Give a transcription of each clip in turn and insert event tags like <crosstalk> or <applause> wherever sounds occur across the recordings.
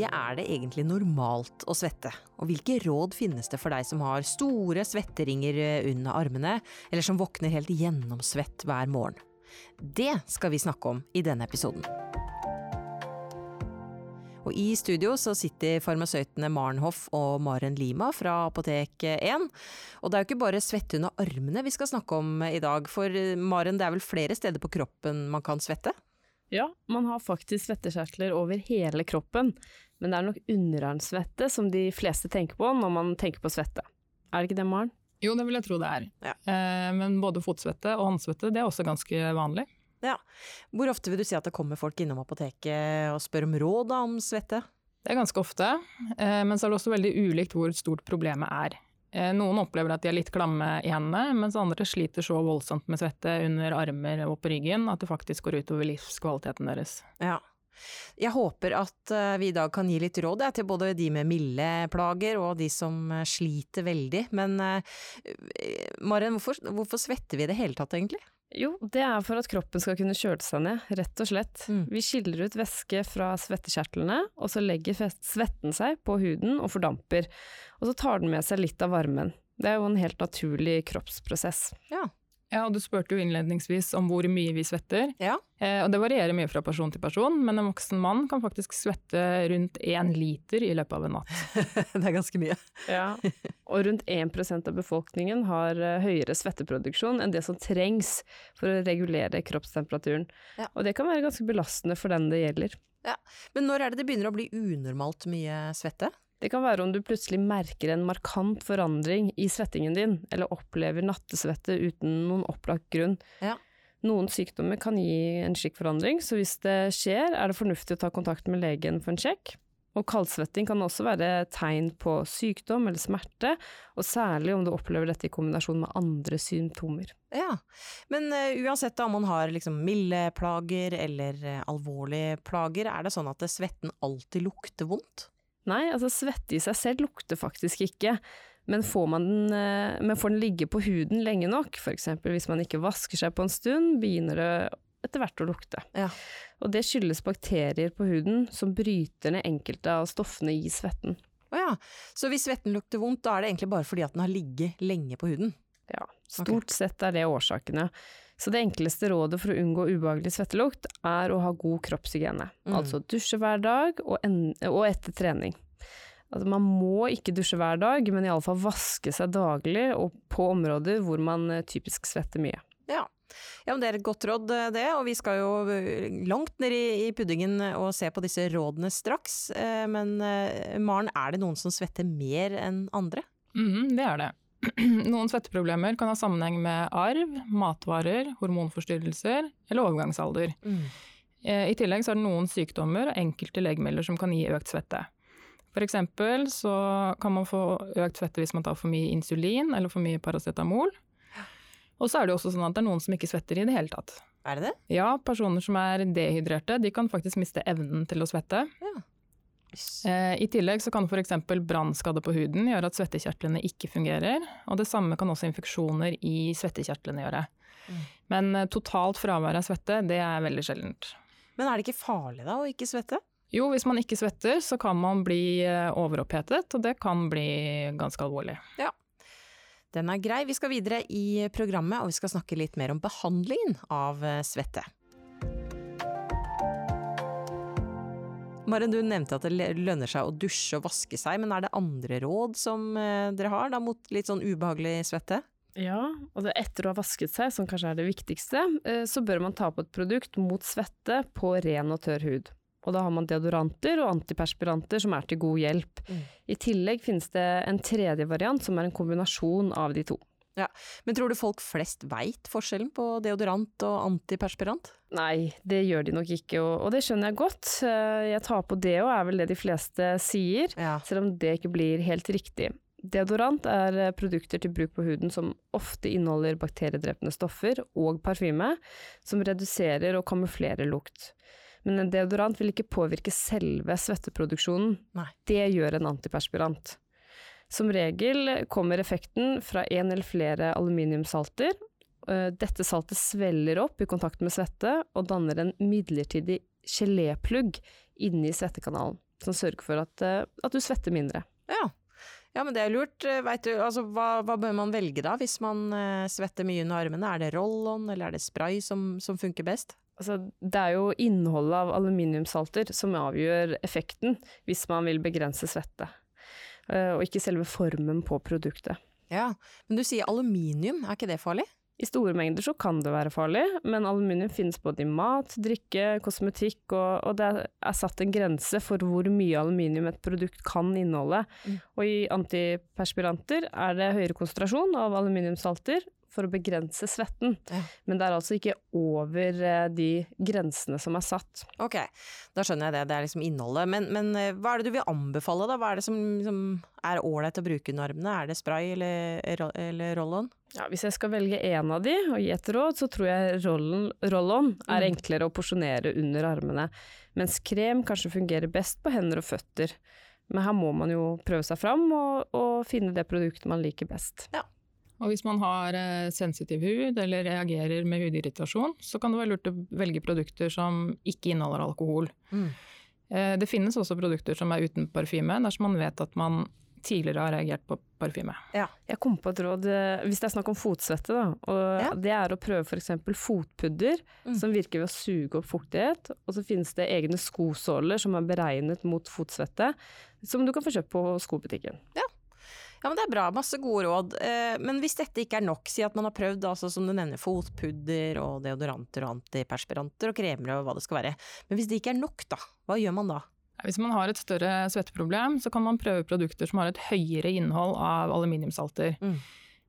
mye er det egentlig normalt å svette? Og hvilke råd finnes det for deg som har store svetteringer under armene, eller som våkner helt gjennomsvett hver morgen? Det skal vi snakke om i denne episoden. Og I studio så sitter farmasøytene Maren Hoff og Maren Lima fra Apotek 1. Og det er jo ikke bare svette under armene vi skal snakke om i dag, for Maren, det er vel flere steder på kroppen man kan svette? Ja, man har faktisk svettekjertler over hele kroppen, men det er nok underarmsvette som de fleste tenker på når man tenker på svette. Er det ikke det, Maren? Jo, det vil jeg tro det er. Ja. Eh, men både fotsvette og håndsvette det er også ganske vanlig. Ja. Hvor ofte vil du si at det kommer folk innom apoteket og spør om råd om svette? Det er ganske ofte, eh, men så er det også veldig ulikt hvor stort problemet er. Eh, noen opplever at de er litt klamme i hendene, mens andre sliter så voldsomt med svette under armer og på ryggen at det faktisk går utover livskvaliteten deres. Ja. Jeg håper at eh, vi i dag kan gi litt råd til både de med milde plager og de som eh, sliter veldig. Men Maren, hvorfor, hvorfor svetter vi i det hele tatt, egentlig? Jo, det er for at kroppen skal kunne kjøle seg ned, rett og slett. Mm. Vi skiller ut væske fra svettekjertlene, og så legger svetten seg på huden og fordamper. Og så tar den med seg litt av varmen. Det er jo en helt naturlig kroppsprosess. Ja, ja, og du spurte jo innledningsvis om hvor mye vi svetter. Ja. Eh, og det varierer mye fra person til person, men en voksen mann kan faktisk svette rundt én liter i løpet av en natt. <laughs> det er ganske mye. <laughs> ja, og rundt 1% av befolkningen har eh, høyere svetteproduksjon enn det som trengs for å regulere kroppstemperaturen. Ja. Og det kan være ganske belastende for den det gjelder. Ja, Men når er det det begynner å bli unormalt mye svette? Det kan være om du plutselig merker en markant forandring i svettingen din, eller opplever nattesvette uten noen opplagt grunn. Ja. Noen sykdommer kan gi en slik forandring, så hvis det skjer, er det fornuftig å ta kontakt med legen for en sjekk. Og kaldsvetting kan også være tegn på sykdom eller smerte, og særlig om du opplever dette i kombinasjon med andre symptomer. Ja, men uh, uansett om man har liksom milde plager eller uh, alvorlige plager, er det sånn at svetten alltid lukter vondt? Nei, altså svette i seg selv lukter faktisk ikke, men får, man den, eh, men får den ligge på huden lenge nok, f.eks. hvis man ikke vasker seg på en stund, begynner det etter hvert å lukte. Ja. Og det skyldes bakterier på huden som bryter ned enkelte av stoffene i svetten. Å ja, så hvis svetten lukter vondt, da er det egentlig bare fordi at den har ligget lenge på huden? Ja, stort okay. sett er det årsakene. Så det enkleste rådet for å unngå ubehagelig svettelukt, er å ha god kroppshygiene. Mm. Altså dusje hver dag, og, en, og etter trening. Altså man må ikke dusje hver dag, men iallfall vaske seg daglig, og på områder hvor man eh, typisk svetter mye. Ja. Ja, men Det er et godt råd, eh, det. Og vi skal jo eh, langt ned i, i puddingen og se på disse rådene straks. Men Maren, er det noen som svetter mer enn andre? Mm, det er det. <clears throat> Noen svetteproblemer kan ha sammenheng med arv, matvarer, hormonforstyrrelser eller overgangsalder. Mm. Eh, I tillegg så er det noen sykdommer og enkelte legemidler som kan gi økt svette. Eksempel så kan man få økt svette hvis man tar for mye insulin eller for mye paracetamol. Og så er det også sånn at det er noen som ikke svetter i det hele tatt. Er det det? Ja, personer som er dehydrerte, de kan faktisk miste evnen til å svette. Ja. Eh, I tillegg så kan f.eks. brannskade på huden gjøre at svettekjertlene ikke fungerer. Og det samme kan også infeksjoner i svettekjertlene gjøre. Mm. Men eh, totalt fravær av svette, det er veldig sjeldent. Men er det ikke farlig da å ikke svette? Jo, hvis man ikke svetter så kan man bli eh, overopphetet, og det kan bli ganske alvorlig. Ja. Den er grei. Vi skal videre i programmet, og vi skal snakke litt mer om behandlingen av svette. Maren, du nevnte at det lønner seg å dusje og vaske seg, men er det andre råd som eh, dere har da mot litt sånn ubehagelig svette? Ja, og det etter å ha vasket seg, som kanskje er det viktigste, eh, så bør man ta på et produkt mot svette på ren og tørr hud. Og da har man deodoranter og antiperspiranter som er til god hjelp. Mm. I tillegg finnes det en tredje variant som er en kombinasjon av de to. Ja, Men tror du folk flest veit forskjellen på deodorant og antiperspirant? Nei, det gjør de nok ikke, og, det skjønner jeg godt. Eh, jeg tar på det og er vel det de fleste sier, ja. selv om det ikke blir helt riktig. Deodorant er eh, produkter til bruk på huden som ofte inneholder bakteriedrepende stoffer og parfyme, som reduserer og kamuflerer lukt. Men en deodorant vil ikke påvirke selve svetteproduksjonen. Nei. Det gjør en antiperspirant. Som regel kommer effekten fra en eller flere aluminiumssalter. Eh, dette saltet svelger opp i kontakt med svette og danner en midlertidig geléplugg inni svettekanalen, som sørger for at, eh, at du svetter mindre. Ja. Ja, men det er lurt. Eh, du, altså, hva, hva, bør man velge da, hvis man svetter mye under armene? Er det roll-on, eller er det spray som, som funker best? Altså, det er jo innholdet av aluminiumsalter som avgjør effekten hvis man vil begrense svette, og ikke selve formen på produktet. Ja, Men du sier aluminium, er ikke det farlig? I store mengder så kan det være farlig, men aluminium finnes både i mat, drikke, kosmetikk, og, og det er satt en grense for hvor mye aluminium et produkt kan inneholde. Mm. Og i antiperspiranter er det høyere konsentrasjon av aluminiumssalter, for å begrense svetten. Ja. Men det er altså ikke over eh, de grensene som er satt. Ok, da skjønner jeg det. Det er liksom innholdet. Men, men eh, hva er det du vil anbefale, da? Hva er det som, som er ålreit å bruke under armene? Er det spray eller, eller roll-on? Ja, hvis jeg skal velge én av de og gi et råd, så tror jeg roll-on er mm. enklere å porsjonere under armene. Mens krem kanskje fungerer best på hender og føtter. Men her må man jo prøve seg fram og, og finne det produktet man liker best. Ja. Og hvis man har eh, sensitiv hud eller reagerer med hudirritasjon, så kan det være lurt å velge produkter som ikke inneholder alkohol. Mm. Eh, det finnes også produkter som er uten parfyme, dersom man vet at man tidligere har reagert på parfyme. Ja. Jeg kom på et råd, eh, hvis det er snakk om fotsvette, da, og ja. det er å prøve f.eks. fotpudder, mm. som virker ved å suge opp fuktighet. Og så finnes det egne skosåler som er beregnet mot fotsvette, som du kan få kjøpt på skobutikken. Ja. Ja, men Det er bra, masse gode råd. Eh, men hvis dette ikke er nok, si at man har prøvd altså, som du nevner, fotpudder og deodoranter og antiperspiranter og kremer og hva det skal være. Men hvis det ikke er nok, da, hva gjør man da? Hvis man har et større svetteproblem, så kan man prøve produkter som har et høyere innhold av aluminiumsalter. Mm.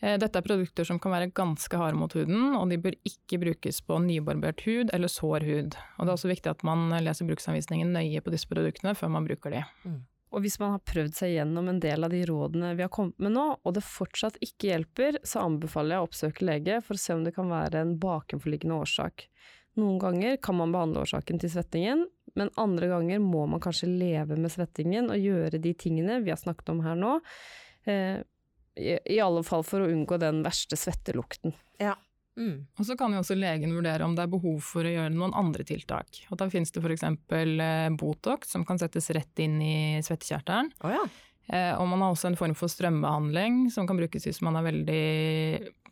Eh, dette er produkter som kan være ganske harde mot huden, og de bør ikke brukes på nybarbert hud eller sår hud. Og det er også viktig at man leser bruksanvisningen nøye på disse produktene før man bruker de. Mm. Og hvis man har prøvd seg gjennom en del av de rådene vi har kommet med nå, og det fortsatt ikke hjelper, så anbefaler jeg å oppsøke lege for å se om det kan være en bakenforliggende årsak. Noen ganger kan man behandle årsaken til svettingen, men andre ganger må man kanskje leve med svettingen og gjøre de tingene vi har snakket om her nå, eh, i, i alle fall for å unngå den verste svettelukten. Ja, Mm. Og så kan jo også legen vurdere om det er behov for å gjøre noen andre tiltak. Og da finnes det f.eks. Eh, Botox som kan settes rett inn i svettekjertelen. Oh, ja. eh, og man har også en form for strømbehandling som kan brukes hvis man er veldig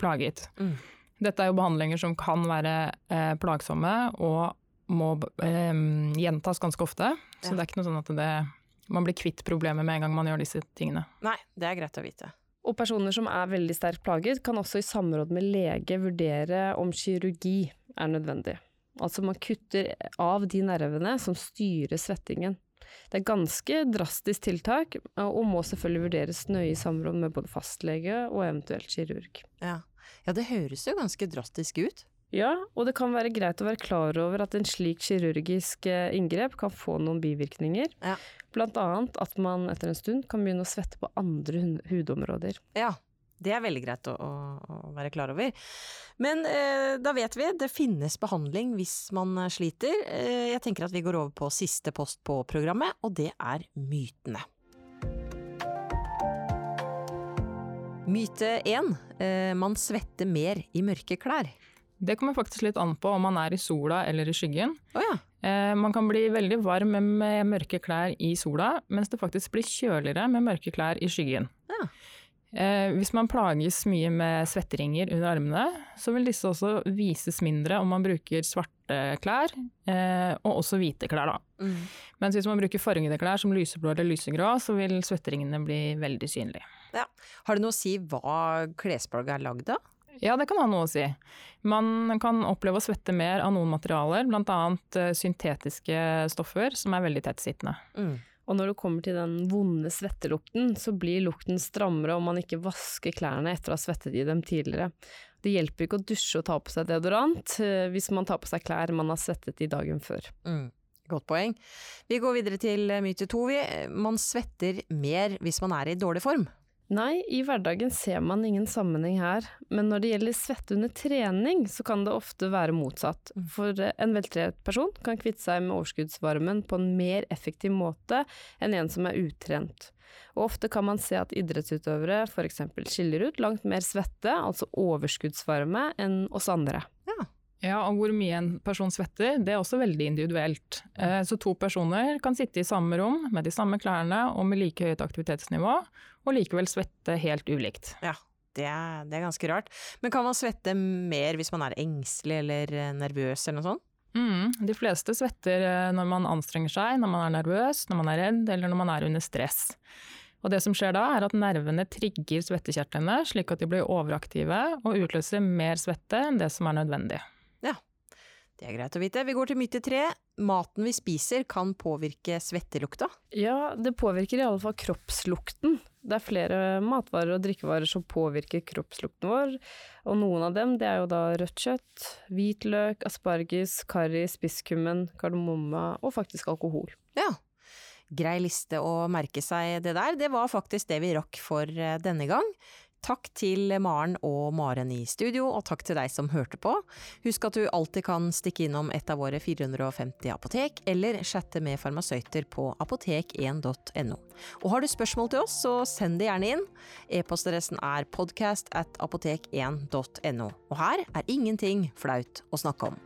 plaget. Mm. Dette er jo behandlinger som kan være eh, plagsomme og må eh, gjentas ganske ofte. Så ja. det er ikke noe sånn at det, man blir kvitt problemet med en gang man gjør disse tingene. Nei, det er greit å vite. Og personer som er veldig sterkt plaget, kan også i samråd med lege vurdere om kirurgi er nødvendig. Altså man kutter av de nervene som styrer svettingen. Det er ganske drastisk tiltak, og må selvfølgelig vurderes nøye i samråd med både fastlege og eventuelt kirurg. Ja. ja, det høres jo ganske drastisk ut. Ja, og det kan være greit å være klar over at en slik kirurgisk eh, inngrep kan få noen bivirkninger. Ja. Blant annet at man etter en stund kan begynne å svette på andre hudområder. Ja, det er veldig greit å, å, å være klar over. Men eh, da vet vi, det finnes behandling hvis man sliter. Eh, jeg tenker at vi går over på siste post på programmet, og det er mytene. Myte én. Eh, man svetter mer i mørke klær. Det kommer faktisk litt an på om man er i sola eller i skyggen. Oh, ja. eh, man kan bli veldig varm med, mørke klær i sola, mens det faktisk blir kjøligere med mørke klær i skyggen. Ja. Eh, hvis man plages mye med svetteringer under armene, så vil disse også vises mindre om man bruker svarte klær, eh, og også hvite klær. Da. Mm. Mens hvis man bruker fargede klær som lyseblå eller lysegrå, så vil svetteringene bli veldig synlige. Ja. Har det noe å si hva klesplagget er lagd av? Ja, det kan ha noe å si. Man kan oppleve å svette mer av noen materialer, bl.a. Eh, syntetiske stoffer som er veldig tettsittende. Mm. Og når det kommer til den vonde svettelukten, så blir lukten strammere om man ikke vasker klærne etter å ha svettet i dem tidligere. Det hjelper ikke å dusje og ta på seg deodorant eh, hvis man tar på seg klær man har svettet i dagen før. Mm. Godt poeng. Vi går videre til myte to. Man svetter mer hvis man er i dårlig form. Nei, i hverdagen ser man ingen sammenheng her, men når det gjelder svette under trening, så kan det ofte være motsatt. Mm. For en veltrent person kan kvitte seg med overskuddsvarmen på en mer effektiv måte enn en som er utrent. Og ofte kan man se at idrettsutøvere f.eks. skiller ut langt mer svette, altså overskuddsvarme, enn oss andre. Ja, Ja, og hvor mye en person svetter, det er også veldig individuelt. Eh, så to personer kan sitte i samme rom med de samme klærne og med like høyt aktivitetsnivå, og likevel svette helt ulikt. Ja, det er, det er ganske rart. Men kan man svette mer hvis man er engstelig eller eh, nervøs eller noe sånt? Mm, de fleste svetter eh, når man anstrenger seg, når man er nervøs, når man er redd eller når man er under stress. Og det som skjer da, er at nervene trigger svettekjertlene slik at de blir overaktive og utløser mer svette enn det som er nødvendig. Det er greit å vite. Vi går til myte tre. Maten vi spiser kan påvirke svettelukta? Ja, det påvirker i alle fall kroppslukten. Det er flere matvarer og drikkevarer som påvirker kroppslukten vår, og noen av dem det er jo da rødt kjøtt, hvitløk, asparges, karri, spisskummen, kardemomme og faktisk alkohol. Ja, grei liste å merke seg det der. Det var faktisk det vi rakk for eh, denne gang. Takk til Maren og Maren i studio, og takk til deg som hørte på. Husk at du alltid kan stikke innom et av våre 450 apotek, eller chatte med farmasøyter på apotek1.no. Og har du spørsmål til oss, så send det gjerne inn. E-postadressen er podcast at apotek1.no. Og her er ingenting flaut å snakke om.